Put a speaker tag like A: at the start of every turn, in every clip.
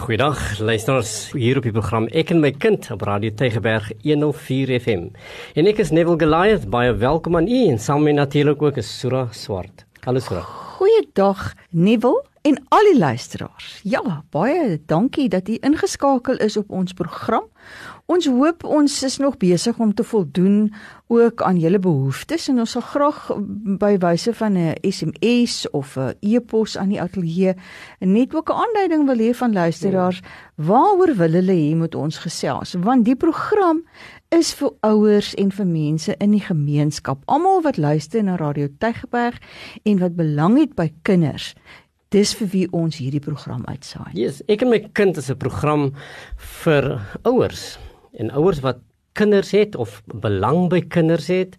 A: Goeiedag, luisteraars hier op die program Ek en my kind op Radio Tygerberg 104 FM. En ek is Neville Goliath, baie welkom aan u en saam met natuurlik ook is Sura Swart. Hallo Sura.
B: Goeiedag Neville en al die luisteraars. Ja, baie dankie dat u ingeskakel is op ons program. Ons hoop ons is nog besig om te voldoen ook aan julle behoeftes en ons sal graag by wyse van 'n SMS of 'n e-pos aan die ateljee net ook 'n aanduiding wil hê van luisteraars. Waaroor wil hulle hê moet ons gesels? Want die program is vir ouers en vir mense in die gemeenskap. Almal wat luister na Radio Tygerberg en wat belang het by kinders dis vir wie ons hierdie program uitsaai.
A: Yes, ek en my kind is 'n program vir ouers en ouers wat kinders het of belang by kinders het.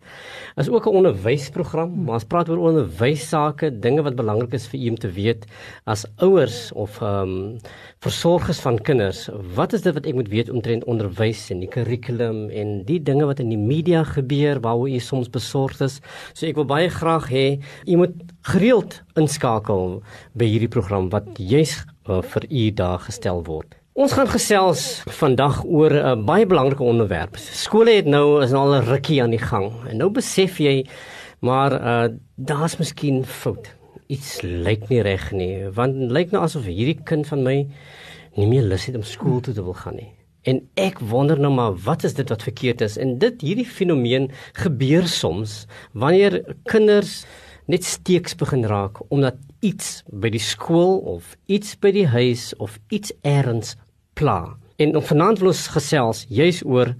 A: Is ook 'n onderwysprogram, maar ons praat oor onderwysake, dinge wat belangrik is vir u om te weet as ouers of ehm um, versorgers van kinders. Wat is dit wat ek moet weet omtrent onderwys en die kurrikulum en die dinge wat in die media gebeur waaroor u soms besorgd is? So ek wil baie graag hê u moet gereeld inskakel by hierdie program wat juis uh, vir u daar gestel word. Ons gaan gesels vandag oor 'n baie belangrike onderwerp. Skole het nou is nou al 'n rukkie aan die gang. En nou besef jy maar uh daar's miskien fout. Iets lyk nie reg nie, want lyk nou asof hierdie kind van my nie meer lus het om skool toe te wil gaan nie. En ek wonder nou maar wat is dit wat verkeerd is? En dit hierdie fenomeen gebeur soms wanneer kinders net steeks begin raak omdat iets by die skool of iets by die huis of iets eers pla. En om vanaand wil ons gesels juis oor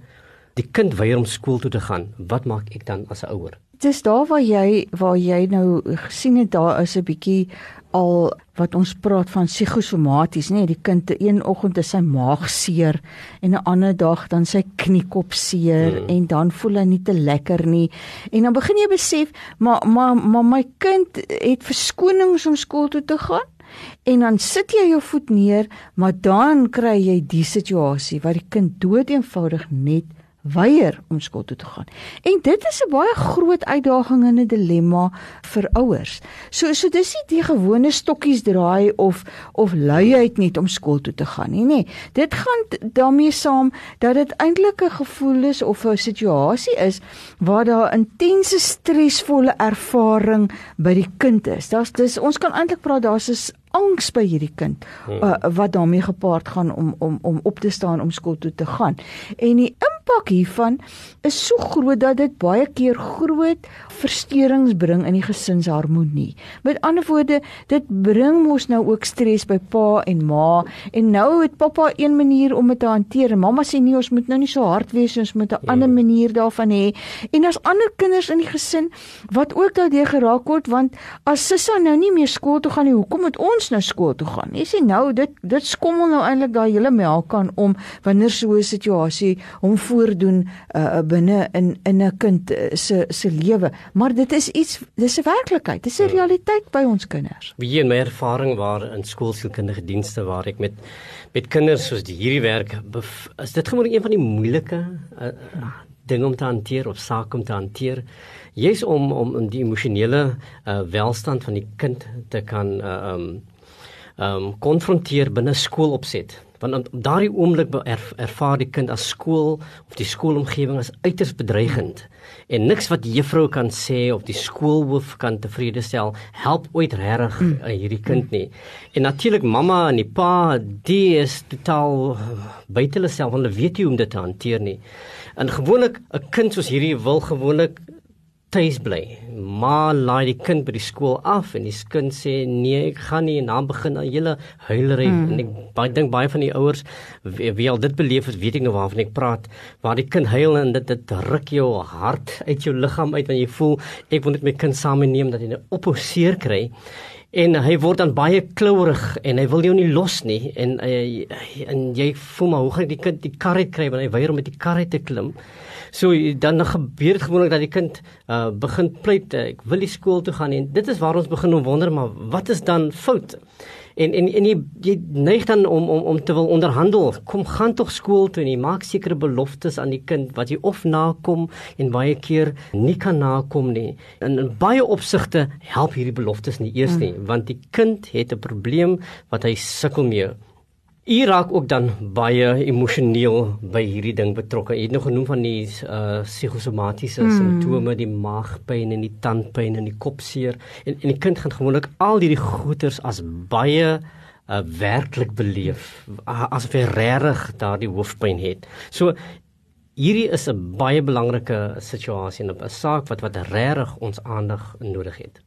A: die kind weier om skool toe te gaan. Wat maak ek dan as 'n ouer?
B: Dis daar waar jy waar jy nou gesien het daar is 'n bietjie al wat ons praat van psigosomaties, nê, nee, die kind te een oggend is sy maag seer en 'n ander dag dan sy kniekop seer hmm. en dan voel hy nie te lekker nie. En dan begin jy besef, maar maar maar my kind het verskonings om skool toe te gaan. En dan sit jy jou voet neer, maar dan kry jy die situasie waar die kind doeteenvoudig net weier om skool toe te gaan. En dit is 'n baie groot uitdaging en 'n dilemma vir ouers. So so dis nie die gewone stokkies draai of of luiheid net om skool toe te gaan nie, nê. Dit gaan daarmee saam dat dit eintlik 'n gevoel is of 'n situasie is waar daar intense stresvolle ervaring by die kind is. Daar's dis ons kan eintlik praat daar's 'n angs by hierdie kind uh, wat daarmee gepaard gaan om om om op te staan om skool toe te gaan. En die impak hiervan is so groot dat dit baie keer groot versteurings bring in die gesinsharmonie. Met ander woorde, dit bring mos nou ook stres by pa en ma en nou het pappa een manier om dit te hanteer en mamma sê nee, ons moet nou nie so hard wees ons moet 'n hmm. ander manier daarvan hê. En as ander kinders in die gesin wat ook daardeur geraak word want as Sissa nou nie meer skool toe gaan nie, hoekom moet ons nou skool toe gaan. Jy sien nou dit dit skommel nou eintlik daai hele melkkan om wanneer so 'n situasie hom voordoen uh, binne in in 'n kind uh, se se lewe. Maar dit is iets dis 'n werklikheid. Dis 'n hmm. realiteit by ons kinders.
A: Wie in my ervaring waar in skoolsielkundige dienste waar ek met met kinders soos die hierdie werk is dit gewoonlik een van die moeilike uh, dinge om te hanteer of sake om te hanteer jy's om om die emosionele uh, welstand van die kind te kan uh, um ehm um, konfronteer binne skoolopset want op daardie oomblik erf, ervaar die kind as skool of die skoolomgewing as uiters bedreigend. En niks wat die juffrou kan sê of die skoolhoof kan tevrede stel help ooit regtig mm. uh, hierdie kind nie. En natuurlik mamma en die pa die is totaal buite hulle self hulle weet nie hoe om dit te hanteer nie. En gewoonlik 'n kind soos hierdie wil gewoonlik tuis bly. Maar laai die kind by die skool af en die kind sê nee, ek gaan nie en dan begin 'n hele huilery mm. en ek baie dink baie van die ouers wie, wie al dit beleef het, weet ek nou waarvan ek praat, waar die kind huil en dit dit ruk jou hart uit jou liggaam uit wanneer jy voel ek wil net my kind saamneem dat hy 'n opposeer kry en hy word dan baie klourig en hy wil jou nie los nie en uh, en jy voel maar hoe gaan die kind die kar uit kry want hy weier om met die kar uit te klim. So dan gebeur dit gewoonlik dat die kind uh, begin pleit ek wil die skool toe gaan en dit is waar ons begin om wonder maar wat is dan fout? En en en jy jy neig dan om om om te wil onderhandel. Kom gaan tog skool toe en jy maak sekere beloftes aan die kind wat jy of nakom en baie keer nie kan nakom nie. In, in baie opsigte help hierdie beloftes nie eers nie, mm. want die kind het 'n probleem wat hy sukkel mee U raak ook dan baie emosioneel by hierdie ding betrokke. Jy het nog genoem van die uh psigosomatiese mm. simptome, die maagpyn en die tandpyn en die kopseer. En en die kind gaan gewoonlik al hierdie goeters as baie uh werklik beleef asof hy regtig daardie hoofpyn het. So hierdie is 'n baie belangrike situasie en 'n saak wat wat regtig ons aandag nodig het.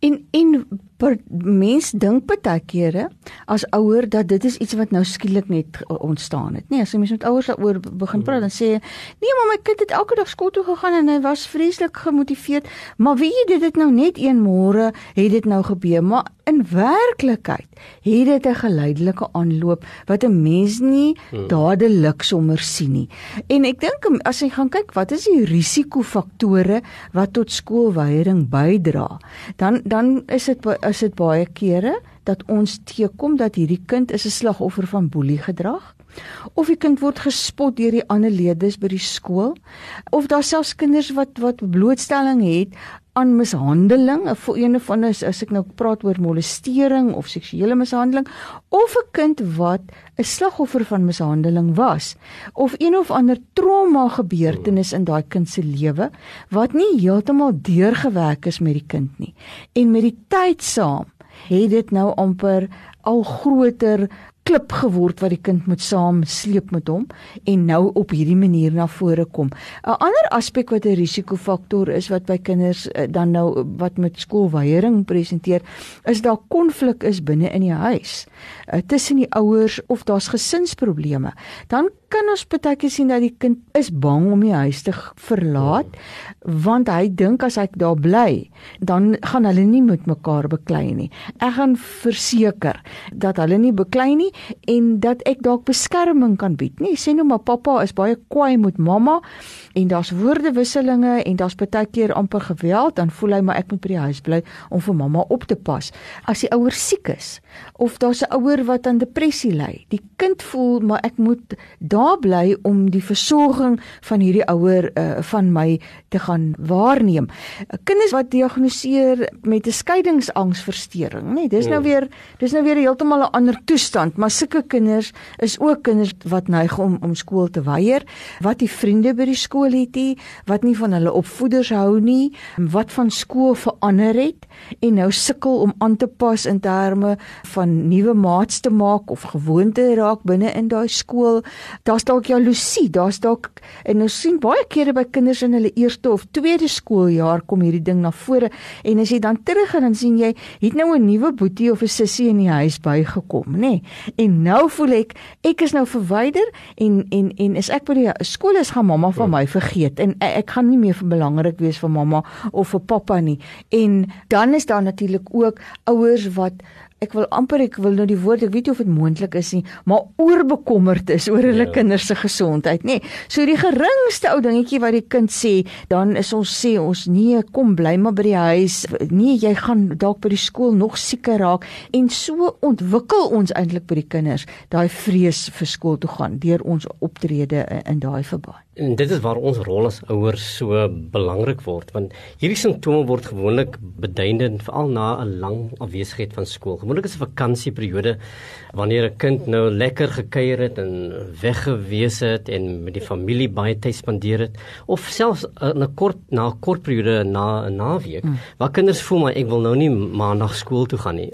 B: En en per mens dink baie kere as ouer dat dit is iets wat nou skielik net ontstaan het. Nee, as jy mens met ouers daaroor begin praat dan sê jy, "Nee, maar my kind het elke dag skool toe gegaan en hy was vreeslik gemotiveerd." Maar wie dit het nou net een môre het dit nou gebeur, maar in werklikheid het dit 'n geleidelike aanloop wat 'n mens nie hmm. dadelik sommer sien nie. En ek dink as jy gaan kyk wat is die risikofaktore wat tot skoolweiering bydra, dan dan is dit is dit baie kere dat ons teekom dat hierdie kind is 'n slagoffer van boelie gedrag of die kind word gespot deur die ander leerders by die skool. Of daar selfs kinders wat wat blootstelling het aan mishandeling, 'n ene van is as ek nou praat oor molestering of seksuele mishandeling of 'n kind wat 'n slagoffer van mishandeling was of een of ander trauma gebeurtenis in daai kind se lewe wat nie heeltemal deurgewerk is met die kind nie. En met die tyd saam het dit nou amper al groter klip geword wat die kind moet saam sleep met hom en nou op hierdie manier na vore kom. 'n Ander aspek wat 'n risikofaktor is wat by kinders eh, dan nou wat met skoolweiering presenteer, is daar konflik is binne in die huis uh, tussen die ouers of daar's gesinsprobleme. Dan kan ons baie keer sien dat die kind is bang om die huis te verlaat want hy dink as hy daar bly dan gaan hulle nie met mekaar beklei nie. Ek gaan verseker dat hulle nie beklei nie en dat ek dalk beskerming kan bied. Nie sê nou maar pappa is baie kwaai met mamma en daar's woordewisselinge en daar's baie keer amper geweld dan voel hy maar ek moet by die huis bly om vir mamma op te pas. As die ouer siek is of daar's 'n ouer wat aan depressie ly, die kind voel maar ek moet daar bly om die versorging van hierdie ouer uh, van my te gaan waarneem. Kinders wat diagnoseer met 'n skeiingsangsversteuring, nê, nee, dis nou hmm. weer dis nou weer heeltemal 'n ander toestand, maar sulke kinders is ook kinders wat neig om om skool te weier, wat die vriende by die skool het nie, wat nie van hulle opvoeders hou nie, wat van skool verander het en nou sukkel om aan te pas in terme van nuwe maats te maak of gewoonte raak binne in daai skool daar's dalk jaloesie, daar's dalk en ons sien baie kere by kinders in hulle eerste of tweede skooljaar kom hierdie ding na vore en as jy dan terug gaan dan sien jy het nou 'n nuwe boetie of 'n sussie in die huis bygekom, nê? Nee. En nou voel ek ek is nou verwyder en en en is ek by die skool is gaan mamma van my vergeet en ek gaan nie meer vir belangrik wees vir mamma of vir pappa nie. En dan is daar natuurlik ook ouers wat ek wil amper ek wil nou die woord ek weet nie of dit moontlik is nie maar oorbekommerd is oor hulle ja. kinders se gesondheid nê. So die geringste ou dingetjie wat die kind sê dan is ons sê ons nee kom bly maar by die huis. Nee jy gaan dalk by die skool nog sieker raak. En so ontwikkel ons eintlik by die kinders daai vrees vir skool toe gaan deur ons optrede in daai verband
A: En dit is waar ons rol as ouers so belangrik word want hierdie simptome word gewoonlik beduidend veral na 'n lang afwesigheid van skool. Gewoonlik is 'n vakansieperiode wanneer 'n kind nou lekker gekuier het en weggewees het en met die familie baie tyd spandeer het of selfs eh, 'n kort na 'n kort periode na 'n naweek hmm. waar kinders voel maar ek wil nou nie maandag skool toe gaan nie.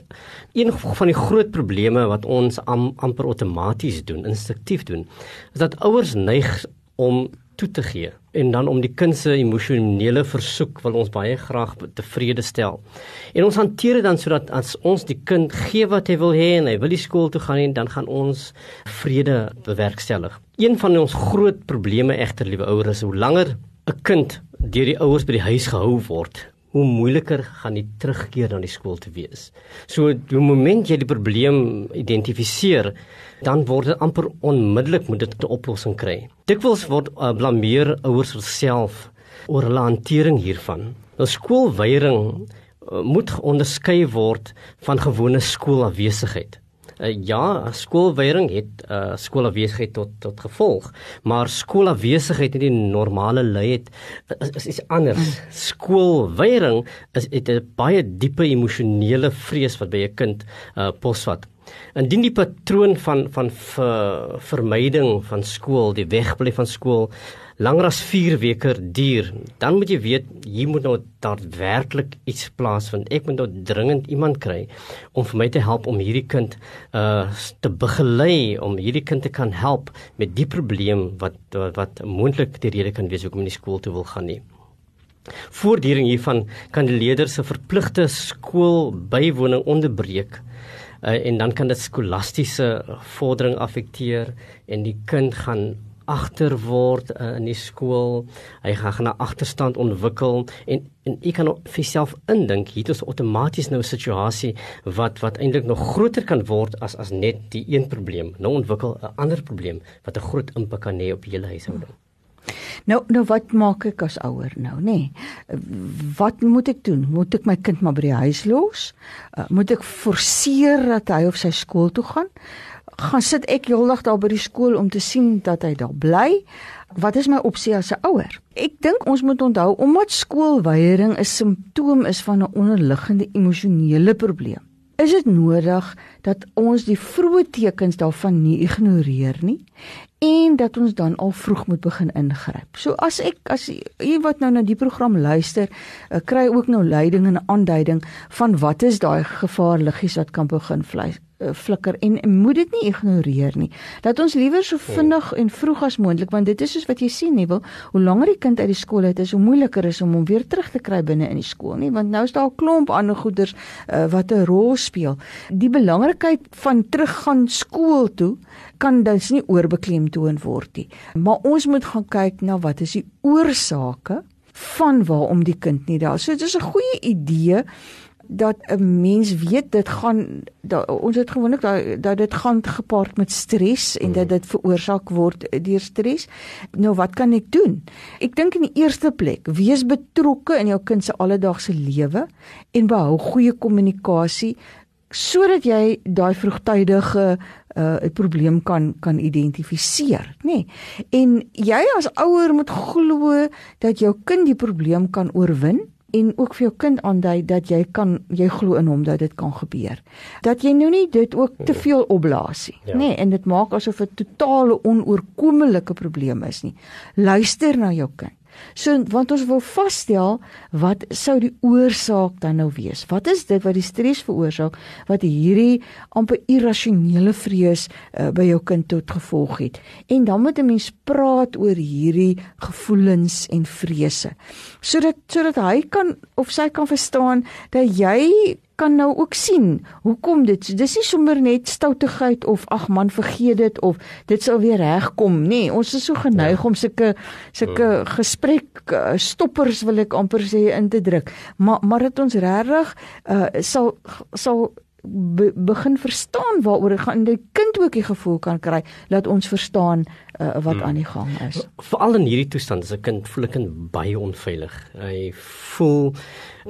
A: Een van die groot probleme wat ons am, amper outomaties doen, instinktief doen, is dat ouers neig om toe te gee en dan om die kind se emosionele versoek wil ons baie graag tevrede stel. En ons hanteer dit dan sodat as ons die kind gee wat hy wil hê en hy wil die skool toe gaan en dan gaan ons vrede bewerkstellig. Een van ons groot probleme egter liewe ouers is hoe langer 'n kind deur die ouers by die huis gehou word, hoe moeiliker gaan die terugkeer na die skool te wees. So die oomblik jy die probleem identifiseer, dan word dit amper onmiddellik moet dit 'n oplossing kry. Dikwels word uh, blameer ouers self oor hulle hantering hiervan. Nou skoolweiering uh, moet onderskei word van gewone skoolafwesigheid. Uh, ja, skoolweiering het uh, skoolafwesigheid tot tot gevolg, maar skoolafwesigheid in die normale lei het is, is iets anders. Skoolweiering is 'n baie diepe emosionele vrees wat by 'n kind uh, posvat. Indien die patroon van van ver, vermyding van skool, die wegbly van skool langer as 4 weke duur, dan moet jy weet hier moet nou daadwerklik iets plaasvind. Ek moet nou dringend iemand kry om vir my te help om hierdie kind uh te begelei om hierdie kind te kan help met die probleem wat wat, wat moontlik die rede kan wees hoekom hy nie skool toe wil gaan nie. Voortduring hiervan kan die leerder se verpligte skool bywoning onderbreek uh, en dan kan dit skolastiese vordering affekteer en die kind gaan agter word uh, in die skool. Hy gaan gaan 'n agterstand ontwikkel en en jy kan vir jouself indink hier is outomaties nou 'n situasie wat wat eintlik nog groter kan word as as net die een probleem. Nou ontwikkel 'n ander probleem wat 'n groot impak kan hê op hele huishouding.
B: Nou nou wat maak ek as ouer nou nê? Nee? Wat moet ek doen? Moet ek my kind maar by die huis los? Uh, moet ek forceer dat hy of sy skool toe gaan? Gaan sit ek heeldag daar by die skool om te sien dat hy daar bly. Wat is my opsie as 'n ouer? Ek dink ons moet onthou omdat skoolweiering 'n simptoom is van 'n onderliggende emosionele probleem. Is dit nodig dat ons die vroeë tekens daarvan nie ignoreer nie en dat ons dan al vroeg moet begin ingryp. So as ek as jy wat nou na die program luister, uh, kry ook nou leiding en aanduiding van wat is daai gevaarliggies wat kan begin vleis Eh, flikker en moet dit nie ignoreer nie. Dat ons liewer so vinnig en vroeg as moontlik want dit is soos wat jy sien nie wil hoe langer die kind uit die skool uit is hoe moeiliker is om hom weer terug te kry binne in die skool nie want nou is daar 'n klomp ander goeders uh, wat 'n rol speel. Die belangrikheid van teruggaan skool toe kan dus nie oorbeklemtoon word nie. Maar ons moet gaan kyk na wat is die oorsake van waarom die kind nie daar. So dit is 'n goeie idee dat 'n mens weet dit gaan dat, ons het gewoonlik dat dat dit gaan gepaard met stres en dat dit veroorsaak word deur stres. Nou wat kan ek doen? Ek dink in die eerste plek, wees betrokke in jou kind se alledaagse lewe en behou goeie kommunikasie sodat jy daai vroegtydige 'n uh, probleem kan kan identifiseer, nê? Nee. En jy as ouer moet glo dat jou kind die probleem kan oorwin en ook vir jou kind aandui dat jy kan jy glo in hom dat dit kan gebeur. Dat jy nou nie dit ook te veel opblaas nie, ja. nê, nee, en dit maak asof dit 'n totale onoorkomelike probleem is nie. Luister na jou kind. So want ons wil vasstel wat sou die oorsaak dan nou wees? Wat is dit wat die stres veroorsaak wat hierdie amper irrasionele vrees uh, by jou kind tot gevolg het? En dan moet 'n mens praat oor hierdie gevoelens en vrese. Sodat sodat hy kan of sy kan verstaan dat jy kan nou ook sien hoekom dit dis nie sommer net stoutigheid of ag man vergeet dit of dit sal weer regkom nê nee, ons is so geneig ja. om sulke sulke hmm. gesprek uh, stoppers wil ek amper sê in te druk maar maar dit ons regtig uh, sal sal be, begin verstaan waaroor dit gaan die kind ook die gevoel kan kry dat ons verstaan uh, wat hmm. aan die gang is.
A: Veral in hierdie toestand is 'n kind voel ek baie onveilig. Hy voel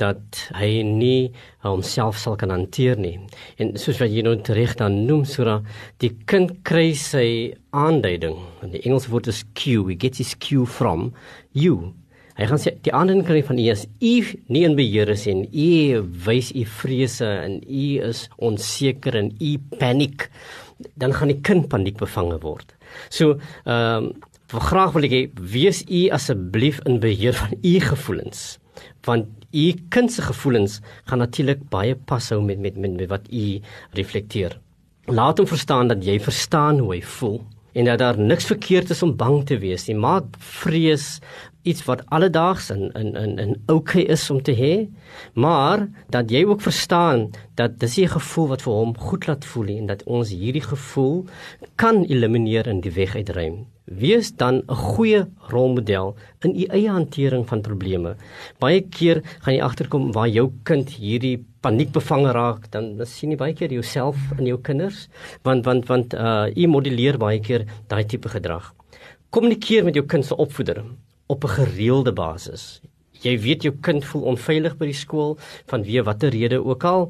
A: dat hy nie homself sal kan hanteer nie. En soos wat jy nou reg dan noem Sura, die kind kry sy aanduiding. In die Engelse woord is cue, he gets his cue from you. Hy gaan sê die ander kry van u is u nie in beheer is en u wys u vrese en u is onseker en u paniek dan gaan die kind paniek bevange word. So ehm um, graag wil ek hê wees u asseblief in beheer van u gevoelens want u kind se gevoelens gaan natuurlik baie pas hou met, met met met wat u reflekteer. Laat hom verstaan dat jy verstaan hoe hy voel en dat daar niks verkeerd is om bang te wees nie. Maak vrees iets wat alledaags in in in in okay is om te hê, maar dat jy ook verstaan dat dis 'n gevoel wat vir hom goed laat voel en dat ons hierdie gevoel kan elimineer in die weg uitruim. Wees dan 'n goeie rolmodel in u eie hantering van probleme. Baie keer gaan jy agterkom waar jou kind hierdie paniekbevange raak, dan sien jy baie keer jouself in jou kinders, want want want uh u modelleer baie keer daai tipe gedrag. Kommunikeer met jou kind se opvoeder op 'n gereelde basis. Jy weet jou kind voel onveilig by die skool vanweë watter rede ook al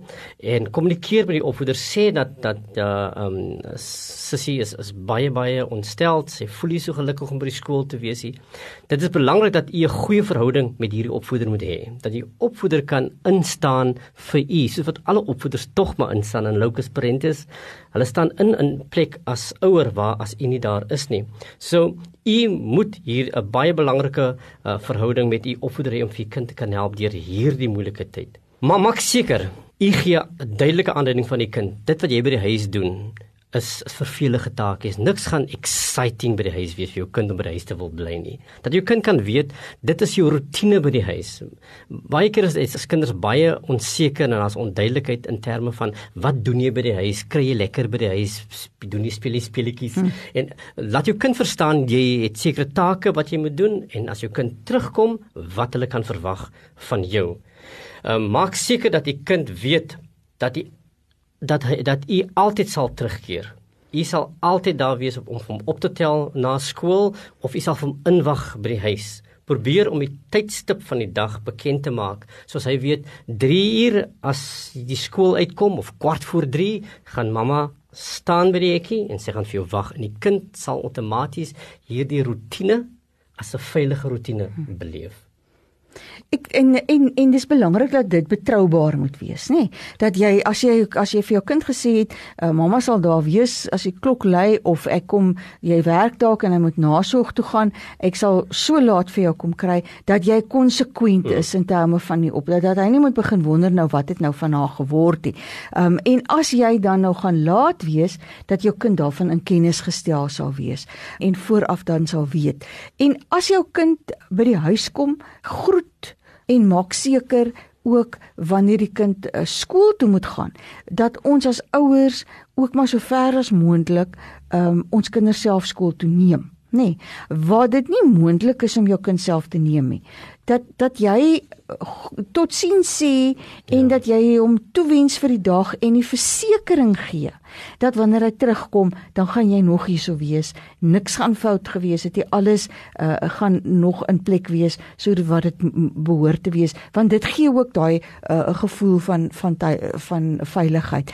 A: en kommunikeer met die opvoeder sê dat dat ja uh, um sussie is is baie baie ontsteld. Sy voel nie so gelukkig om by die skool te wees nie. Dit is belangrik dat u 'n goeie verhouding met hierdie opvoeder moet hê. Dat die opvoeder kan instaan vir u, soos wat alle opvoeders tog maar instaan in locus parentis. Hulle staan in 'n plek as ouer waar as u nie daar is nie. So u moet hier 'n baie belangrike uh, verhouding met u opvoeder hê om vir kind te kan help deur hierdie moeilike tyd. Maar maak seker u gee 'n duidelike aanduiding van die kind. Dit wat jy by die huis doen is vervelige taakies. Niks gaan exciting by die huis wees vir jou kind om by die huis te wil bly nie. Dat jou kind kan weet dit is jou rotine by die huis. Baie keer is dit as kinders baie onseker en daar's onduidelikheid in terme van wat doen jy by die huis? Kry jy lekker by die huis? Doen jy spelie speletjies? Hmm. En laat jou kind verstaan jy het sekere take wat jy moet doen en as jou kind terugkom, wat hulle kan verwag van jou. Um, maak seker dat die kind weet dat die dat dat u altyd sal terugkeer. U sal altyd daar wees om hom op te tel na skool of u sal hom inwag by die huis. Probeer om die tydstip van die dag bekend te maak, soos hy weet 3 uur as die skool uitkom of kwart voor 3 gaan mamma staan by die hekkie en sy gaan vir jou wag en die kind sal outomaties hierdie rotine as 'n veilige rotine beleef.
B: Ek en en en dis belangrik dat dit betroubaar moet wees, nê? Nee? Dat jy as jy as jy vir jou kind gesê het, uh, mamma sal daar wees as die klok lui of ek kom jy werk dalk en hy moet nasorg toe gaan, ek sal so laat vir jou kom kry dat jy konsekwent is in terme van die op dat, dat hy nie moet begin wonder nou wat het nou van haar geword nie. Um en as jy dan nou gaan laat wees dat jou kind daarvan in kennis gestel sal wees en vooraf dan sal weet. En as jou kind by die huis kom, groet en maak seker ook wanneer die kind uh, skool toe moet gaan dat ons as ouers ook maar so ver as moontlik um, ons kinders self skool toe neem nê nee, waar dit nie moontlik is om jou kind self te neem nie. Dat dat jy tot sien sê en ja. dat jy hom toewens vir die dag en die versekering gee dat wanneer hy terugkom dan gaan jy nog hierso wees. Niks gaan fout gewees het jy alles uh, gaan nog in plek wees so wat dit behoort te wees. Want dit gee ook daai 'n uh, gevoel van van van veiligheid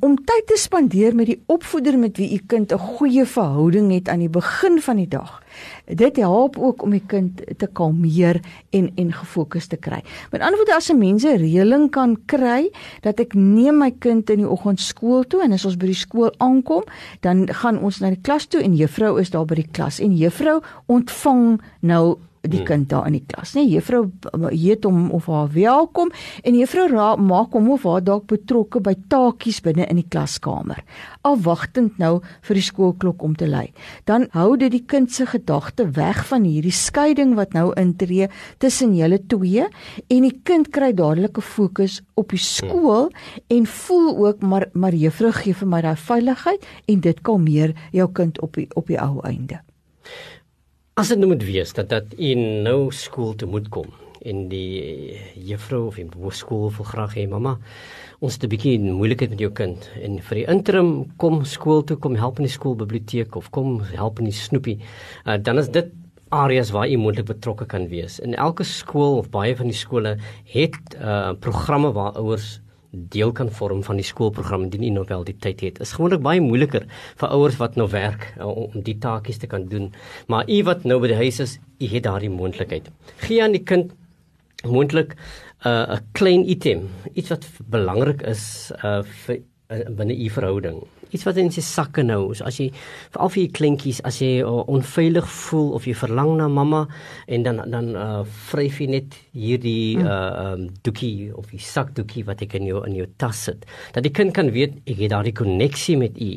B: om tyd te spandeer met die opvoeder met wie u kind 'n goeie verhouding het aan die begin van die dag. Dit help ook om die kind te kalmeer en en gefokus te kry. Met ander woorde as 'n mens 'n reëling kan kry dat ek neem my kind in die oggend skool toe en as ons by die skool aankom, dan gaan ons na die klas toe en juffrou is daar by die klas en juffrou ontvang nou die hmm. kind daar in die klas, nê? Juffrou heet hom of haar welkom en juffrou maak hom of haar dalk betrokke by taakies binne in die klaskamer, afwagtend nou vir die skoolklok om te lui. Dan hou dit die kind se gedagte weg van hierdie skeiding wat nou intree tussen julle twee en die kind kry dadelik 'n fokus op die skool en voel ook maar maar juffrou gee vir my daai veiligheid en dit kalmeer jou kind op die op die ou einde.
A: As dit nou moet wees dat dat u nou skool toe moet kom en die juffrou of die skool wil graag hê mamma ons het 'n bietjie moeilikheid met jou kind en vir die interim kom skool toe kom help in die skoolbiblioteek of kom help in die snoepie uh, dan is dit areas waar u moontlik betrokke kan wees. In elke skool of baie van die skole het uh, programme waar ouers deel kan vorm van die skoolprogram indien u nou wel die tyd het. Is gewoonlik baie moeiliker vir ouers wat nou werk uh, om die taakies te kan doen. Maar u wat nou by die huis is, u het daardie moontlikheid. Gee aan die kind moontlik 'n uh, 'n klein item, iets wat belangrik is uh, vir uh, binne u verhouding iets wat in sy sakke nou so as jy veral vir die kleintjies as jy uh, onveilig voel of jy verlang na mamma en dan dan uh, vryf jy net hierdie uh, um, doekie of die sakdoekie wat ek in jou in jou tas sit. Dat die kind kan weet ek het daardie koneksie met u.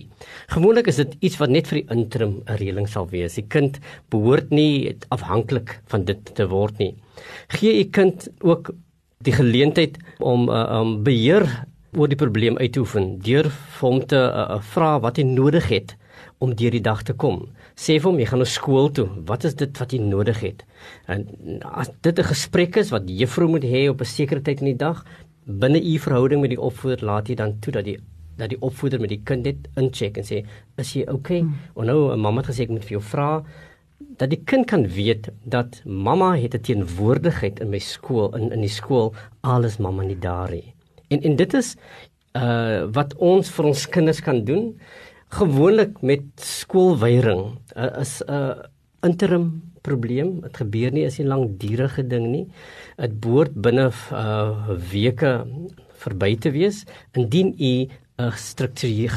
A: Gewoonlik is dit iets wat net vir die interim 'n reëling sal wees. Die kind behoort nie afhanklik van dit te word nie. Gee u kind ook die geleentheid om uh, um beheer oor die probleem uitoefen deur vir hom te uh, vra wat hy nodig het om deur die dag te kom. Sê vir hom jy gaan na skool toe. Wat is dit wat jy nodig het? En as dit 'n gesprek is wat juffrou moet hê op 'n sekere tyd in die dag, binne u verhouding met die opvoeder, laat jy dan toe dat die dat die opvoeder met die kind net incheck en sê is jy okay? Hmm. Of nou 'n mamma het gesê ek moet vir jou vra dat die kind kan weet dat mamma het 'n teenwoordigheid in my skool in in die skool alles mamma nie daar nie. En en dit is uh wat ons vir ons kinders kan doen gewoonlik met skoolweiering uh, is 'n uh, interim probleem. Dit gebeur nie as 'n langdurige ding nie. Dit behoort binne uh weke verby te wees indien u 'n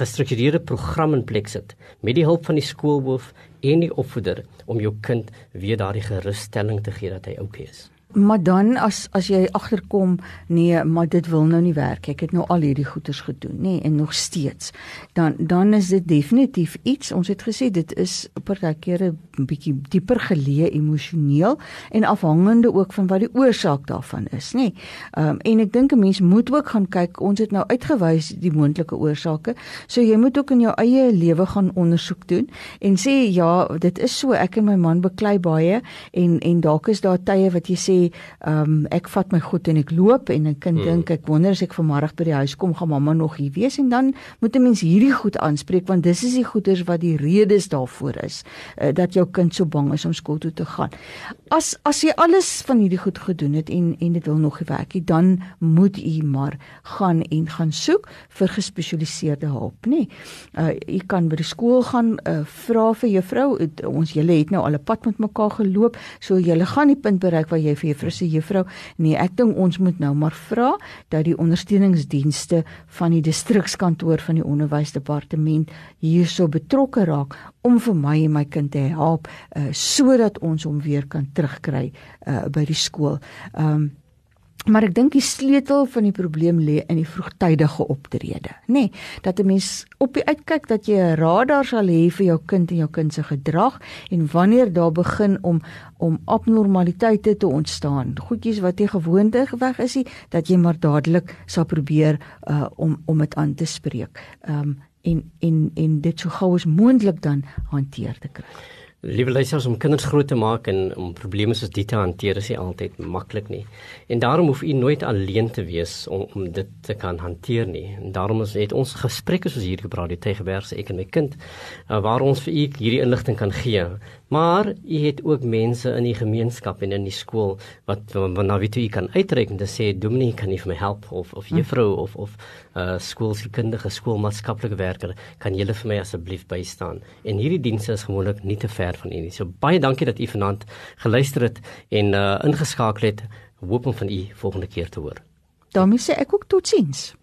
A: gestruktureerde program in plek sit met die hulp van die skoolhoof en die opvoeder om jou kind weer daardie gerusstelling te gee dat hy oukei okay is.
B: Maar dan as as jy agterkom nee, maar dit wil nou nie werk. Ek het nou al hierdie goeders gedoen, nê, nee, en nog steeds. Dan dan is dit definitief iets. Ons het gesê dit is partykeer 'n bietjie dieper geleë emosioneel en afhangende ook van wat die oorsaak daarvan is, nê. Nee. Um, en ek dink 'n mens moet ook gaan kyk. Ons het nou uitgewys die moontlike oorsake. So jy moet ook in jou eie lewe gaan ondersoek doen en sê ja, dit is so ek en my man beklei baie en en dalk is daar tye wat jy sê ehm um, ek vat my goed en ek loop en 'n kind hmm. dink ek wonder as ek vanmôre by die huis kom gaan mamma nog hier wees en dan moet 'n mens hierdie goed aanspreek want dis is die goeders wat die redes daarvoor is uh, dat jou kind so bang is om skool toe te gaan. As as jy alles van hierdie goed gedoen het en en dit wil nog nie werk nie, dan moet u maar gaan en gaan soek vir gespesialiseerde hulp, nê. Uh u kan by die skool gaan uh, vra vir juffrou, ons julle het nou al 'n pad met mekaar geloop, so julle gaan die punt bereik waar jy vir juffrou se juffrou. Nee, ek dink ons moet nou maar vra dat die ondersteuningsdienste van die distrikskantoor van die onderwysdepartement hierso betrokke raak om vir my en my kind te help uh, sodat ons hom weer kan terugkry uh, by die skool. Ehm um, Maar ek dink die sleutel van die probleem lê in die vroegtydige optrede, nê? Nee, dat 'n mens op die uitkyk dat jy 'n radar sal hê vir jou kind en jou kind se gedrag en wanneer daar begin om om abnormaliteite te ontstaan, goedjies wat jy gewoonte weg is, nie, dat jy maar dadelik sal probeer uh, om om dit aan te spreek. Um, en en en dit so gou as moontlik dan hanteer te kry.
A: Liewe luisters om kinders groot te maak en om probleme soos dit te hanteer is nie altyd maklik nie. En daarom hoef u nooit alleen te wees om om dit te kan hanteer nie. En daarom is het ons gesprekke soos hier gepraat die tegeberg se ek en my kind uh, waar ons vir u hierdie inligting kan gee. Maar u het ook mense in die gemeenskap en in die skool wat na wie toe u kan uitreik en sê Dominee kan nie vir my help of of juffrou of of uh skoolsielkundige skoolmaatskaplike werker kan julle vir my asseblief bystaan. En hierdie dienste is gewoonlik nie te ver van u nie. So baie dankie dat u vanaand geluister het en uh ingeskakel het. Hoop om van u volgende keer te hoor.
B: daarmee sê ek ook totsiens.